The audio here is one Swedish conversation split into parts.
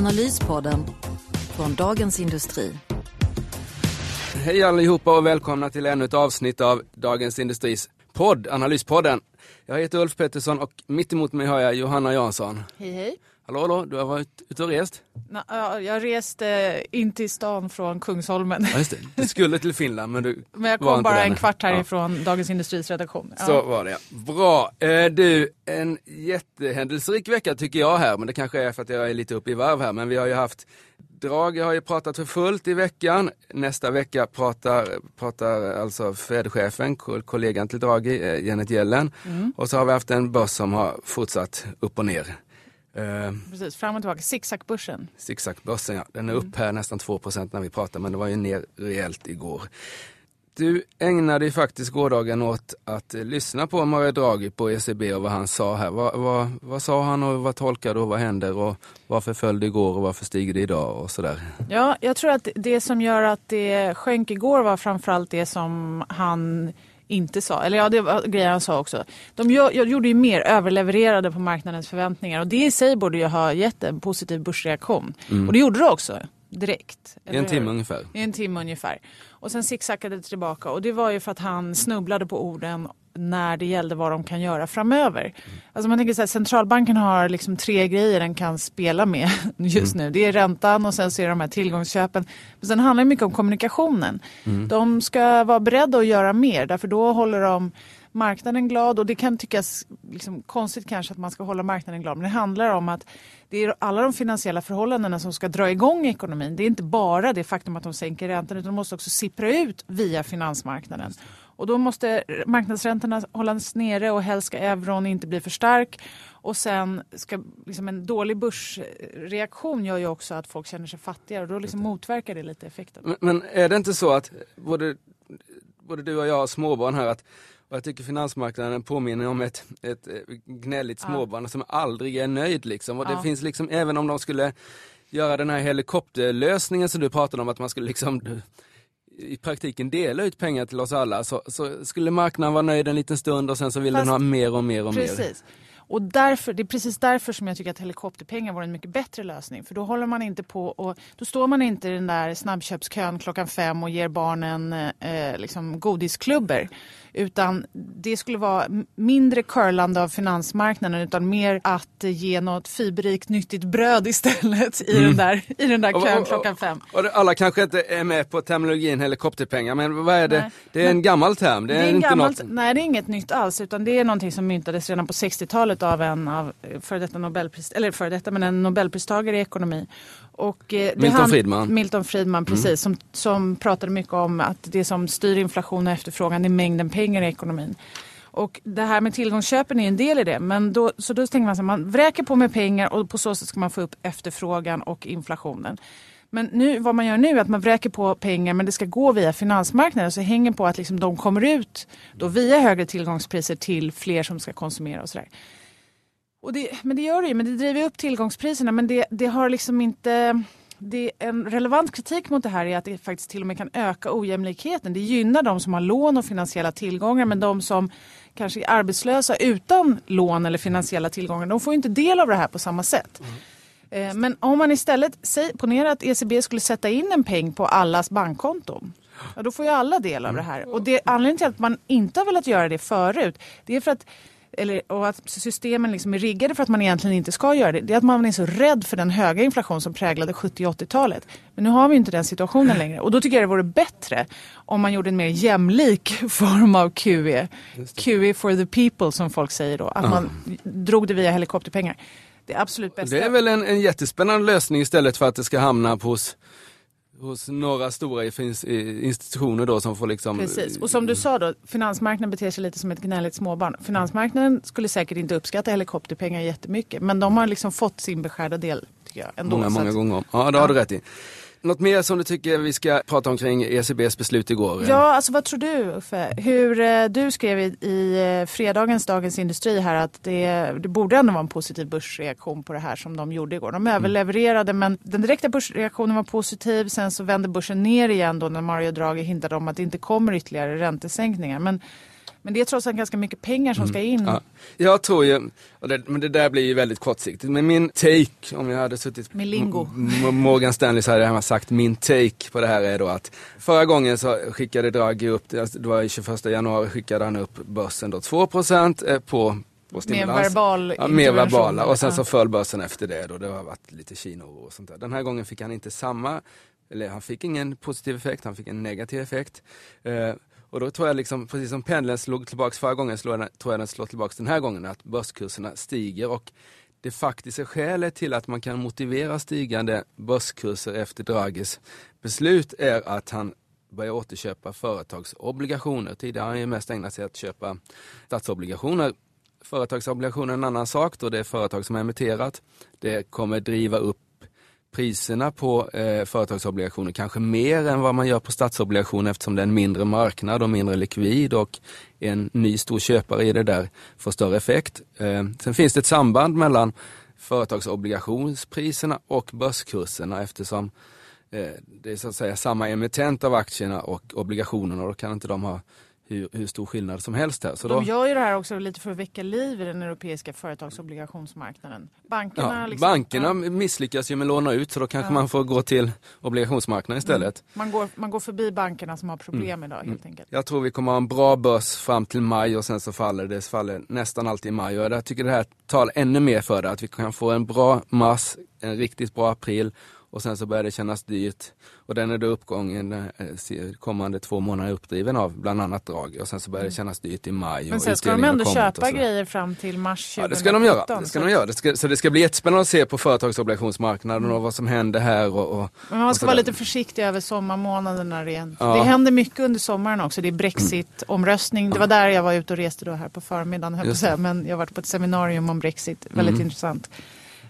Analyspodden från Dagens Industri. Hej allihopa och välkomna till ännu ett avsnitt av Dagens Industris podd, Analyspodden. Jag heter Ulf Pettersson och mitt emot mig har jag Johanna Jansson. Hej hej. Hallå, hallå, du har varit ute och rest? Na, ja, jag reste in till stan från Kungsholmen. Ja, just det. Du skulle till Finland men du Men jag kom bara där en kvart Ja. härifrån Dagens Industris redaktion. Ja. Så var det ja. Bra. Eh, du, en jättehändelserik vecka tycker jag här, men det kanske är för att jag är lite uppe i varv här. Men vi har ju haft Drag har ju pratat för fullt i veckan. Nästa vecka pratar, pratar alltså Fed-chefen, ko- kollegan till Draghi, eh, Janet Yellen. Mm. Och så har vi haft en börs som har fortsatt upp och ner. Eh, Precis, fram och tillbaka. Zigzagbörsen. Zigzagbörsen ja, den är Mm. upp här nästan 2% när vi pratar men det var ju ner rejält igår. Du ägnade ju faktiskt gårdagen åt att eh, lyssna på Mario Draghi på ECB och vad han sa här. Vad, vad, vad sa han och vad tolkade och vad händer och varför föll det igår och varför stiger det idag och sådär. Ja, jag tror att det som gör att det sjönk igår var framförallt det som han inte sa. Eller ja, det var grejer han sa också. De gör, jag gjorde ju mer, överlevererade på marknadens förväntningar och det i sig borde ju ha gett en positiv börsreaktion. Och det gjorde det också, direkt. I en hur? timme ungefär. I en timme ungefär. Och sen zigzackade det tillbaka och det var ju för att han snubblade på orden när det gällde vad de kan göra framöver. Alltså man tänker så här, centralbanken har liksom tre grejer den kan spela med just nu. Det är räntan och sen så är det de här tillgångsköpen. Men sen handlar det mycket om kommunikationen. De ska vara beredda att göra mer därför då håller de marknaden glad och det kan tyckas liksom konstigt kanske att man ska hålla marknaden glad men det handlar om att det är alla de finansiella förhållandena som ska dra igång ekonomin. Det är inte bara det faktum att de sänker räntan utan de måste också sippra ut via finansmarknaden. Och då måste marknadsräntorna hållas nere och helst ska euron inte bli för stark. Och sen ska liksom en dålig börsreaktion gör ju också att folk känner sig fattigare och då liksom motverkar det lite effekten. Men, men är det inte så att både, både du och jag har småbarn här att och jag tycker finansmarknaden påminner om ett, ett eh, gnälligt Ja. småbarn som aldrig är nöjd liksom. Och det Ja. finns liksom, även om de skulle göra den här helikopterlösningen som du pratade om att man skulle liksom i praktiken dela ut pengar till oss alla så, så skulle marknaden vara nöjd en liten stund och sen så vill den Fast- ha mer och mer och mer. Och därför, det är precis därför som jag tycker att helikopterpengar vore en mycket bättre lösning. För då håller man inte på och då står man inte i den där snabbköpskön klockan fem och ger barnen eh, liksom godisklubbor. Utan det skulle vara mindre curlande av finansmarknaden utan mer att ge något fiberrikt nyttigt bröd istället i, den, där, i den där Mm. Och- kön och- klockan fem. Och alla kanske inte är med på terminologin helikopterpengar men vad är det? Nej. Det är en gammal term, det är, Det är inte gammalt, något... Nej, det är inget nytt alls. Utan det är någonting som myntades redan på 60-talet av en av eh, före detta, Nobelpris, eller före detta men en Nobelpristagare i ekonomi. Och, eh, Milton han- Friedman. Mm. Milton Friedman, precis. Som, som pratade mycket om att det som styr inflation och efterfrågan är mängden pengar i ekonomin. Och det här med tillgångsköpen är en del i det. Men då, så då tänker man att man vräker på med pengar och på så sätt ska man få upp efterfrågan och inflationen. Men nu, vad man gör nu är att man vräker på pengar men det ska gå via finansmarknaden. Så det hänger på att liksom de kommer ut då via högre tillgångspriser till fler som ska konsumera och sådär. Och det, men det gör det ju, men det driver upp tillgångspriserna. Men det, det har liksom inte... Det en relevant kritik mot det här är att det faktiskt till och med kan öka ojämlikheten. Det gynnar de som har lån och finansiella tillgångar men de som kanske är arbetslösa utan lån eller finansiella tillgångar de får ju inte del av det här på samma sätt. Eh, Men om man istället, säg, ponera att ECB skulle sätta in en peng på allas bankkonton. Ja, då får ju alla del av det här. Och det, anledningen till att man inte har velat göra det förut, det är för att eller, och att systemen liksom är riggade för att man egentligen inte ska göra det. Det är att man är så rädd för den höga inflation som präglade 70 och 80-talet. Men nu har vi inte den situationen längre. Och då tycker jag det vore bättre om man gjorde en mer jämlik form av QE. QE for the people som folk säger då. Att man drog det via helikopterpengar. Det är absolut bästa. Det är väl en, en jättespännande lösning istället för att det ska hamna på hos, hos några stora finns- eh, institutioner då som får liksom... Precis. Och som du sa då, finansmarknaden beter sig lite som ett gnälligt småbarn. Finansmarknaden skulle säkert inte uppskatta helikopterpengar jättemycket. Men de har liksom fått sin beskärda del tycker jag. Ändå, många, många att- gånger om. Ja, det har du rätt i. Något mer som du tycker vi ska prata om kring ECBs beslut igår? Ja, alltså vad tror du Uffe? Hur, eh, du skrev i, i eh, fredagens Dagens Industri här att det, det borde ändå vara en positiv börsreaktion på det här som de gjorde igår. De överlevererade men den direkta börsreaktionen var positiv. Sen så vände börsen ner igen då när Mario Draghi hintade om att det inte kommer ytterligare räntesänkningar. Men, men det är trots allt ganska mycket pengar som ska in. Ja, jag tror ju, det, men det där blir ju väldigt kortsiktigt, men min take, om jag hade suttit Med lingo. Morgan Stanley så hade jag sagt min take på det här är då att förra gången så skickade Draghi upp, det det var i 21 januari skickade han upp börsen då 2 eh, på, stimulans. verbal Ja, mer verbala och sen så föll börsen efter det då. Det har varit lite Kina och sånt där. Den här gången fick han inte samma, eller han fick ingen positiv effekt, han fick en negativ effekt. Och då tror jag liksom, precis som pendeln slog tillbaka förra gången, slår den, tror jag den slår tillbaka den här gången, att börskurserna stiger och det faktiska skälet till att man kan motivera stigande börskurser efter Draghis beslut är att han börjar återköpa företagsobligationer. Tidigare har han ju mest ägnat sig att köpa statsobligationer. Företagsobligationer är en annan sak då det är företag som har emitterat. Det kommer driva upp priserna på eh, företagsobligationer kanske mer än vad man gör på statsobligationer eftersom det är en mindre marknad och mindre likvid och en ny stor köpare i det där får större effekt. Eh, sen finns det ett samband mellan företagsobligationspriserna och börskurserna eftersom eh, det är så att säga samma emittent av aktierna och obligationerna och då kan inte de ha hur, hur stor skillnad som helst här. Så då, De gör ju det här också lite för att väcka liv i den europeiska företagsobligationsmarknaden. Bankerna, ja, liksom, bankerna ja. misslyckas ju med att låna ut så då kanske Ja. man får gå till obligationsmarknaden istället. Man går, man går förbi bankerna som har problem idag helt enkelt. Jag tror vi kommer ha en bra börs fram till maj och sen så faller det faller nästan alltid i maj. Och jag tycker det här talar ännu mer för det, att vi kan få en bra mars, en riktigt bra april och sen så börjar det kännas dyrt. Och den är då uppgången eh, kommande två månader uppdriven av bland annat drag och sen så börjar det kännas dyrt i maj. Men sen ska de ändå köpa grejer fram till mars 2017. Ja, det ska de göra. Det ska de göra. Det ska, så det ska bli jättespännande att se på företagsobligationsmarknaden och vad som händer här. Och, och, Men man och ska vara lite försiktig över sommarmånaderna rent. Ja. Det händer mycket under sommaren också. Det är Brexit-omröstning. Det var där jag var ute och reste då här på förmiddagen. höll på. Men jag har varit på ett seminarium om Brexit. Väldigt Mm. intressant.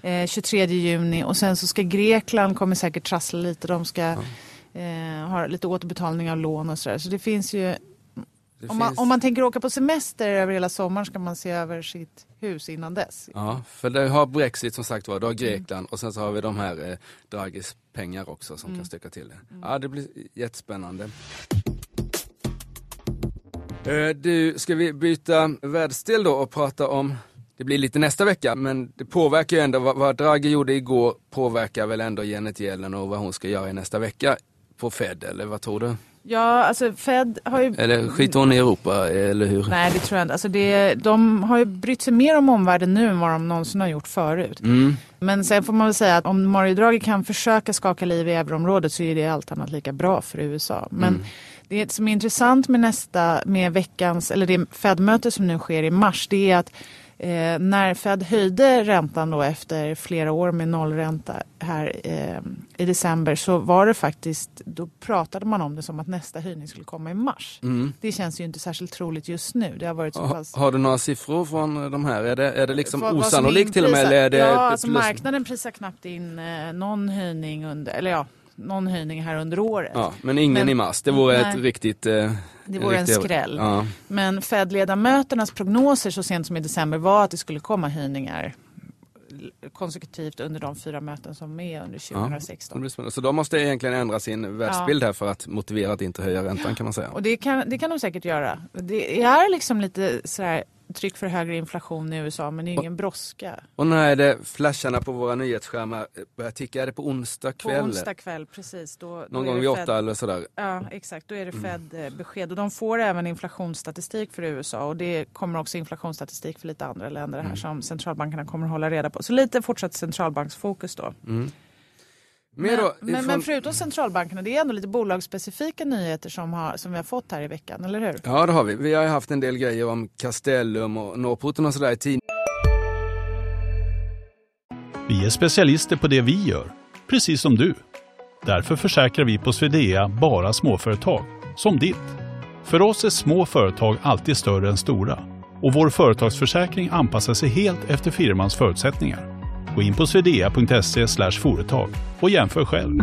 Eh, 23 juni och sen så ska Grekland kommer säkert trassla lite. De ska eh, ha lite återbetalning av lån och sådär. Så det finns ju Det om man, finns- om man tänker åka på semester över hela sommaren ska man se över sitt hus innan dess. Ja, för det har Brexit som sagt var, du har Grekland och sen så har vi de här eh, Draghis pengar också som kan stöka till det. Ja, det blir jättespännande. Eh, Du, ska vi byta världsdel då och prata om, det blir lite nästa vecka, men det påverkar ju ändå, vad, vad Draghi gjorde igår påverkar väl ändå Janet Yellen och vad hon ska göra i nästa vecka på Fed, eller vad tror du? Ja, alltså Fed har ju... Eller skiter hon i Europa, eller hur? Nej, det tror jag inte. Alltså det, de har ju brytt sig mer om omvärlden nu än vad de någonsin har gjort förut. Mm. Men sen får man väl säga att om Mario Draghi kan försöka skaka liv i euroområdet så är det allt annat lika bra för USA. Men Mm. det som är intressant med nästa, med veckans, eller det Fed-möte som nu sker i mars, det är att eh, när Fed höjde räntan då efter flera år med nollränta här eh, i december så var det faktiskt, då pratade man om det som att nästa höjning skulle komma i mars. Mm. Det känns ju inte särskilt troligt just nu. Det har varit så Ha, pass... har du några siffror från de här? Är det, är det liksom Vad- osannolikt till och med? Eller är det ja, alltså marknaden prisar knappt in eh, någon höjning under, eller ja, någon höjning här under året. Ja, men ingen Men- i mars. Det vore Nej. ett riktigt... Eh, Det vore en skräll. Ja. Men Fed-ledamöternas prognoser så sent som i december var att det skulle komma höjningar konsekutivt under de fyra möten som är under Ja, det 2016. blir spännande. Så de måste egentligen ändra sin världsbild här för att motivera att inte höja räntan kan man säga. Och det kan, det kan de säkert göra. Det är liksom lite sådär tryck för högre inflation i USA men det är ingen brådska. Och när är det flasharna på våra nyhetsskärmar börjar ticka? Är det på onsdag På kväll? onsdag kväll, precis. Då, då Någon är gång vid åtta eller sådär? Ja, exakt. Då är det Mm. Fed-besked. Och de får även inflationsstatistik för USA. Och det kommer också inflationsstatistik för lite andra länder Mm. här som centralbankerna kommer att hålla reda på. Så lite fortsatt centralbanksfokus då. Mer Men, då, men, ifrån- men förutom centralbankerna, det är ändå lite bolagsspecifika nyheter som, har, som vi har fått här i veckan, eller hur? Ja det har vi. Vi har haft en del grejer om Castellum och Norrporten och sådär i tidningen. Vi är specialister på det vi gör, precis som du. Därför försäkrar vi på Swedea bara småföretag, som ditt. För oss är små företag alltid större än stora och vår företagsförsäkring anpassar sig helt efter firmans förutsättningar. Gå in på swedea.se företag och jämför själv.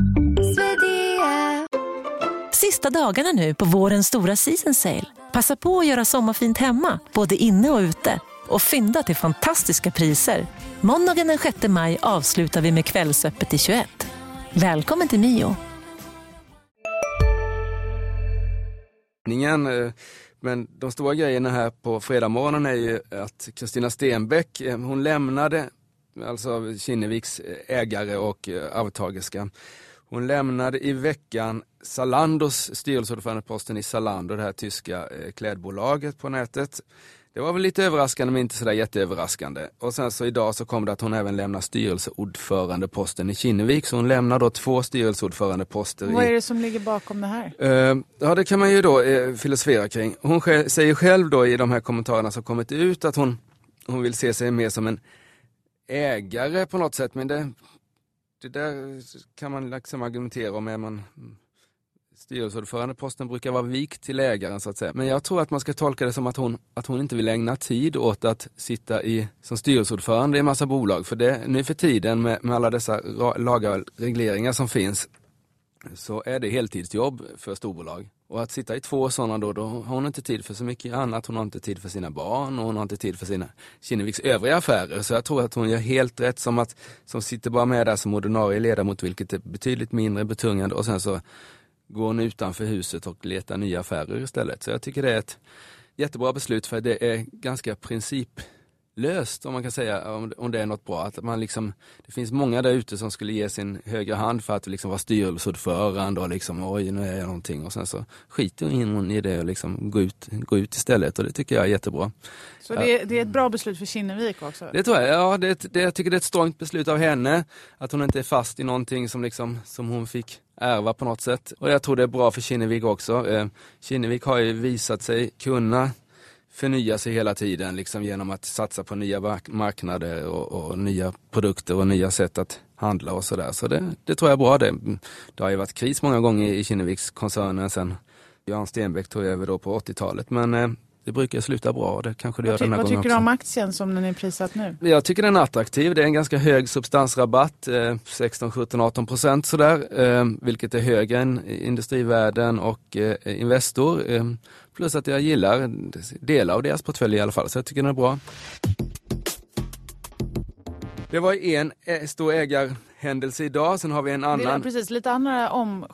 Sista dagarna nu på vårens stora season sale. Passa på att göra sommarfint hemma, både inne och ute. Och fynda till fantastiska priser. Måndagen den 6 maj avslutar vi med Kvällsöppet i 21. Välkommen till Mio. Eh, Men de stora grejerna här på fredag morgonen är ju att Kristina Stenbeck, eh, hon lämnade alltså Kinneviks ägare och eh, arvtagerska. Hon lämnade i veckan Zalandos styrelseordförandeposten i Zalando, det här tyska klädbolaget på nätet. Det var väl lite överraskande men inte sådär jätteöverraskande. Och sen så idag så kom det att hon även lämnar styrelseordförandeposten i Kinnevik. Så hon lämnar då två styrelseordförandeposter. Vad är det som ligger bakom det här? Uh, ja det kan man ju då uh, filosofera kring. Hon säger själv då i de här kommentarerna som kommit ut att hon, hon vill se sig mer som en ägare på något sätt. Men det, det där kan man liksom argumentera om. Är man styrelseordförandeposten brukar vara vikt till ägaren så att säga. Men jag tror att man ska tolka det som att hon, att hon inte vill ägna tid åt att sitta i, som styrelseordförande i en massa bolag. För det, nu för tiden med, med alla dessa lagar och regleringar som finns så är det heltidsjobb för storbolag. Och att sitta i två sådana då, då har hon inte tid för så mycket annat. Hon har inte tid för sina barn och hon har inte tid för sina Kinneviks övriga affärer. Så jag tror att hon gör helt rätt som att, som sitter bara med där som ordinarie ledamot, vilket är betydligt mindre betungande och sen så går hon utanför huset och letar nya affärer istället. Så jag tycker det är ett jättebra beslut för det är ganska princip principlöst om man kan säga, om, det är något bra. Att man liksom, det finns många där ute som skulle ge sin högra hand för att liksom vara styrelseordförande och liksom oj nu är jag någonting och sen så skiter hon i det och liksom gå ut, gå ut istället och det tycker jag är jättebra. Så det är, det är ett bra beslut för Kinnevik också? Det tror jag, ja det, det, jag tycker det är ett strångt beslut av henne. Att hon inte är fast i någonting som, liksom, som hon fick ärva på något sätt. Och jag tror det är bra för Kinnevik också. Eh, Kinnevik har ju visat sig kunna förnya sig hela tiden liksom genom att satsa på nya marknader och, och nya produkter och nya sätt att handla och sådär. Så det, det tror jag är bra. Det, det har ju varit kris många gånger i Kinneviks koncernen sen Jan Stenbeck tog över då på 80-talet. Men eh, det brukar sluta bra. Det kanske det gör den här Vad tycker du om aktien som den är prissatt nu? Jag tycker den är attraktiv. Det är en ganska hög substansrabatt, eh, 16, 17, 18 procent sådär. Eh, vilket är högre än Industrivärden och eh, Investor. Eh, plus att jag gillar delar av deras portfölj i alla fall, så jag tycker den är bra. Det var en stor ägarhändelse idag, sen har vi en annan. precis, lite andra om,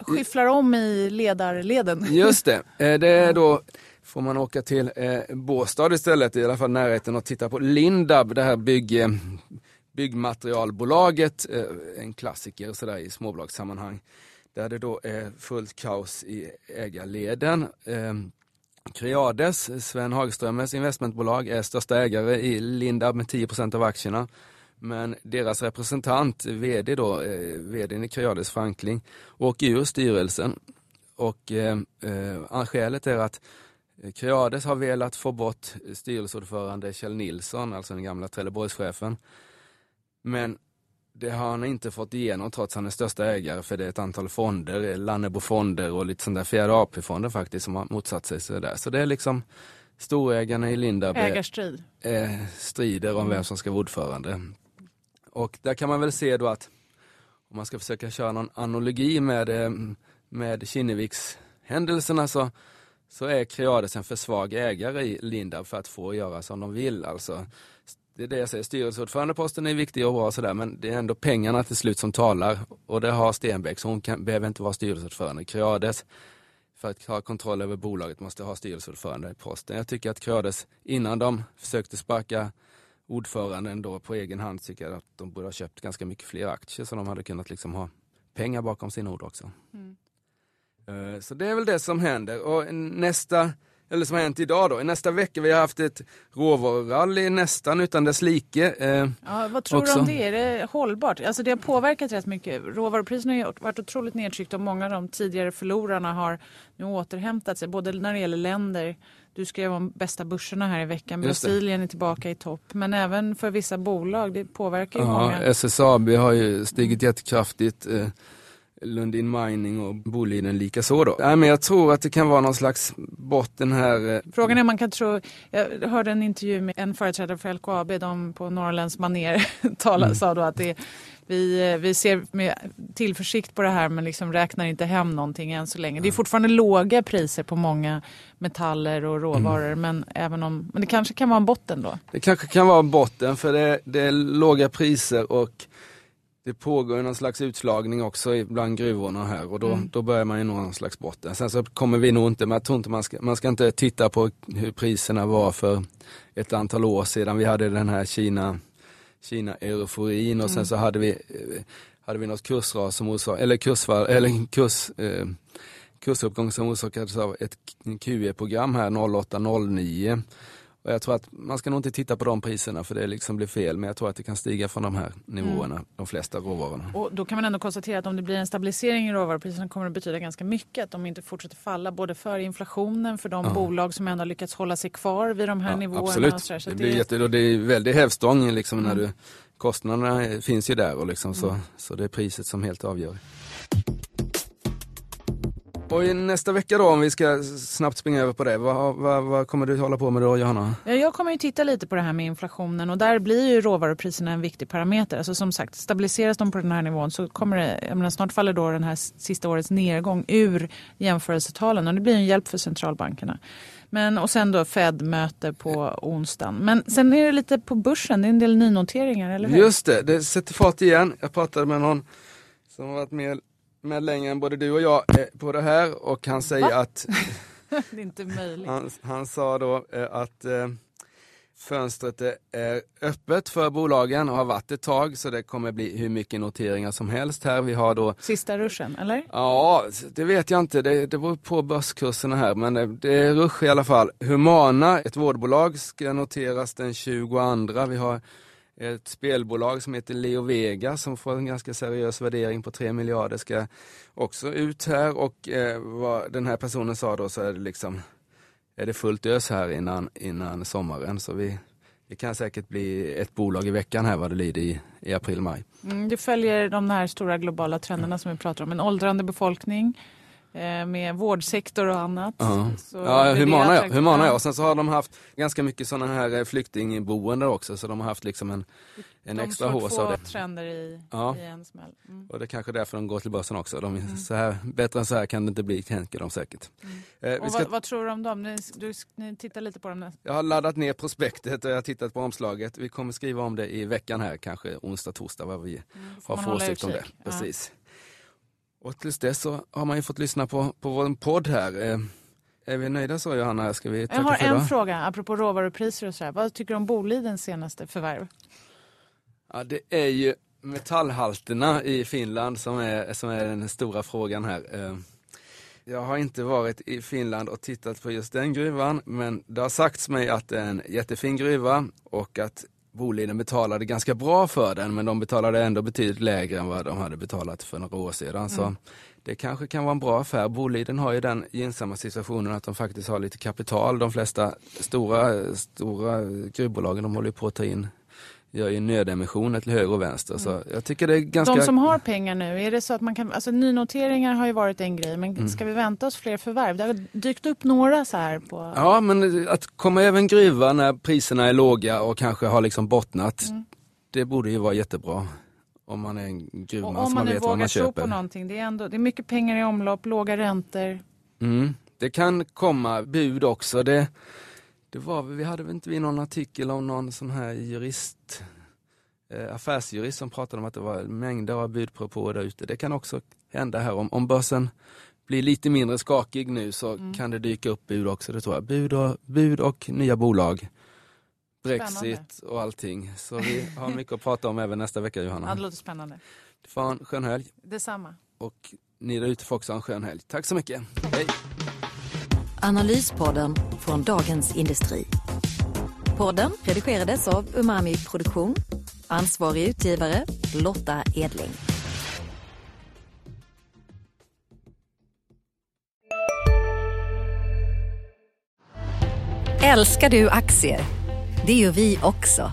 skifflar om i ledarleden. Just det, det är då får man åka till eh, Båstad istället, i alla fall närheten och titta på Lindab, det här bygg, eh, byggmaterialbolaget, eh, en klassiker sådär i småbolagssammanhang. Där det då är fullt kaos i ägarleden. Eh, Creades, Sven Hagströmers investmentbolag, är största ägare i Lindab med 10% av aktierna. Men deras representant, vd då, eh, vdn i Creades Frankling, åker ur styrelsen. Och eh, eh, skälet är att Creades har velat få bort styrelseordförande Kjell Nilsson, alltså den gamla Trelleborgschefen. Men det har han inte fått igenom trots att han är största ägare för det är ett antal fonder, Lannebo fonder och lite sådana där fjärde AP-fonder faktiskt som har motsatt sig så där. Så det är liksom storägarna i Lindab Ägarstrid. Eh, strider om mm. vem som ska vara ordförande. Och där kan man väl se då att om man ska försöka köra någon analogi med, eh, med Kinneviks händelserna så så är Creades en för svag ägare i Lindab för att få göra som de vill. Alltså, det är det jag säger, styrelseordförandeposten är viktig och bra sådär men det är ändå pengarna till slut som talar och det har Stenbeck så hon kan, behöver inte vara styrelseordförande. Creades för att ha kontroll över bolaget måste ha styrelseordförande i posten. Jag tycker att Creades innan de försökte sparka ordföranden då på egen hand tycker jag att de borde ha köpt ganska mycket fler aktier så de hade kunnat liksom ha pengar bakom sina ord också. Mm. Eh, så det är väl det som händer. Och nästa, eller som har hänt idag då, nästa vecka, vi har haft ett råvarurally nästan utan dess like. Eh, ja, vad tror också. du om det? Är det hållbart? Alltså det har påverkat rätt mycket. Råvarupriserna har varit otroligt nedtryckta och många av de tidigare förlorarna har nu återhämtat sig, både när det gäller länder du skrev om bästa börserna här i veckan. Brasilien är tillbaka i topp. Men även för vissa bolag, det påverkar ju ja, många. SSAB har ju stigit jättekraftigt. Eh, Lundin Mining och Boliden lika så då. Nej, men jag tror att det kan vara någon slags botten här. eh, Frågan är om man kan tro, jag hörde en intervju med en företrädare för LKAB, de på Norrlands maner Mm. sa då att det, vi, vi ser med tillförsikt på det här men liksom räknar inte hem någonting än så länge. Det är fortfarande låga priser på många metaller och råvaror Mm. men, även om, men det kanske kan vara en botten då. Det kanske kan vara botten för det, det är låga priser och det pågår någon slags utslagning också i- bland gruvorna här och då, Mm. då börjar man ju nå någon slags botten. Sen så kommer vi nog inte, men jag tror inte man ska, man ska inte titta på hur priserna var för ett antal år sedan. Vi hade den här Kina, Kina euforin och sen så hade vi, hade vi något kursras som orsakade, eller kursfall, eller kurs, eh, kursuppgång som orsakades av ett QE-program här 08-09. Och jag tror att man ska nog inte titta på de priserna för det liksom blir fel, men jag tror att det kan stiga från de här nivåerna, de flesta råvarorna. Och då kan man ändå konstatera att om det blir en stabilisering i råvarupriserna kommer det betyda ganska mycket att de inte fortsätter falla både för inflationen, för de Ja. bolag som ändå lyckats hålla sig kvar vid de här Ja, nivåerna. absolut, så det blir jätte, och det är väldigt hävstång liksom när Mm. du, kostnaderna finns ju där och liksom så, Mm. så det är priset som helt avgör. Och i nästa vecka då, om vi ska snabbt springa över på det, vad, vad, vad kommer du hålla på med då Johanna? Ja, jag kommer ju titta lite på det här med inflationen och där blir ju råvarupriserna en viktig parameter. Alltså som sagt, stabiliseras de på den här nivån så kommer det, jag menar, snart faller då den här sista årets nedgång ur jämförelsetalen och det blir en hjälp för centralbankerna. Men, och sen då Fed-möte på onsdagen. Men sen är det lite på börsen, det är en del nynoteringar, eller hur? Just det, det sätter fart igen. Jag pratade med någon som har varit med, med längre än både du och jag på det här och han säger Va? att det är inte möjligt. Han, han sa då eh, att eh, fönstret är- öppet för bolagen och har varit ett tag så det kommer bli hur mycket noteringar som helst här. Vi har då Sista ruschen, eller? Ja, det vet jag inte. Det, det beror på börskurserna här, men det, det är rush i alla fall. Humana, ett vårdbolag, ska noteras den 22. Vi har ett spelbolag som heter Leo Vega som får en ganska seriös värdering på 3 miljarder ska också ut här och eh, vad den här personen sa då så är det liksom är det fullt ös här innan, innan sommaren så vi, det kan säkert bli ett bolag i veckan här vad det lider i, i april-maj. Mm, det följer de här stora globala trenderna som vi pratar om. En åldrande befolkning med vårdsektor och annat. Ja, Så ja är Humana ja. attraktivt. Humana ja. Och sen så har de haft ganska mycket sådana här eh, flyktingboenden också så de har haft liksom en, en De extra hås av det. trender i, Ja. i en smäll. Mm. Och det är kanske därför de går till börsen också. De, så här, bättre än så här kan det inte bli, tänker de säkert. Eh, Mm. Och ska, vad, vad tror du om dem? Ni, du, ni tittar lite på dem nästa. jag har laddat ner prospektet och jag har tittat på omslaget. Vi kommer skriva om det i veckan här, kanske onsdag, torsdag, vad vi får har för åsikt om det. utkik. Ja. Och tills dess så har man ju fått lyssna på, på vår podd här. Eh, är vi nöjda så Johanna? Ska vi Jag tacka har för en idag? fråga apropå råvarupriser och så här. Vad tycker du om Bolidens senaste förvärv? Ja, det är ju metallhalterna i Finland som är, som är den stora frågan här. Eh, Jag har inte varit i Finland och tittat på just den gruvan, men det har sagts mig att det är en jättefin gruva och att Boliden betalade ganska bra för den, men de betalade ändå betydligt lägre än vad de hade betalat för några år sedan. Så det kanske kan vara en bra affär. Boliden har ju den gynnsamma situationen att de faktiskt har lite kapital. De flesta stora, stora gruvbolagen de håller på att ta in gör ju nödemissioner till höger och vänster. Så jag tycker det är ganska... De som har pengar nu, är det så att man kan, alltså nynoteringar har ju varit en grej, men Mm. ska vi vänta oss fler förvärv? Det har dykt upp några så här på... Ja, men att komma över en gruva när priserna är låga och kanske har liksom bottnat, Mm. det borde ju vara jättebra. Om man är en Och gruvman om som man man vet vad vågar man tro på köper. någonting, det är, ändå, det är mycket pengar i omlopp, låga räntor. Mm. Det kan komma bud också. Det, det var, vi hade väl inte vi någon artikel om någon sån här jurist, eh, affärsjurist som pratade om att det var mängder av budpropåer där ute. Det kan också hända här om, om börsen blir lite mindre skakig nu så Mm. kan det dyka upp bud också. Det tror jag. Bud och, bud och nya bolag. Brexit och allting. Så vi har mycket att prata om även nästa vecka Ja, Johanna. det låter spännande. Du får ha en skön helg Detsamma. och ni där ute får också ha en skön helg. Tack så mycket. Hej! Analyspodden från Dagens Industri. Podden redigerades av Umami Produktion. Ansvarig utgivare Lotta Edling. Älskar du aktier? Det gör vi också.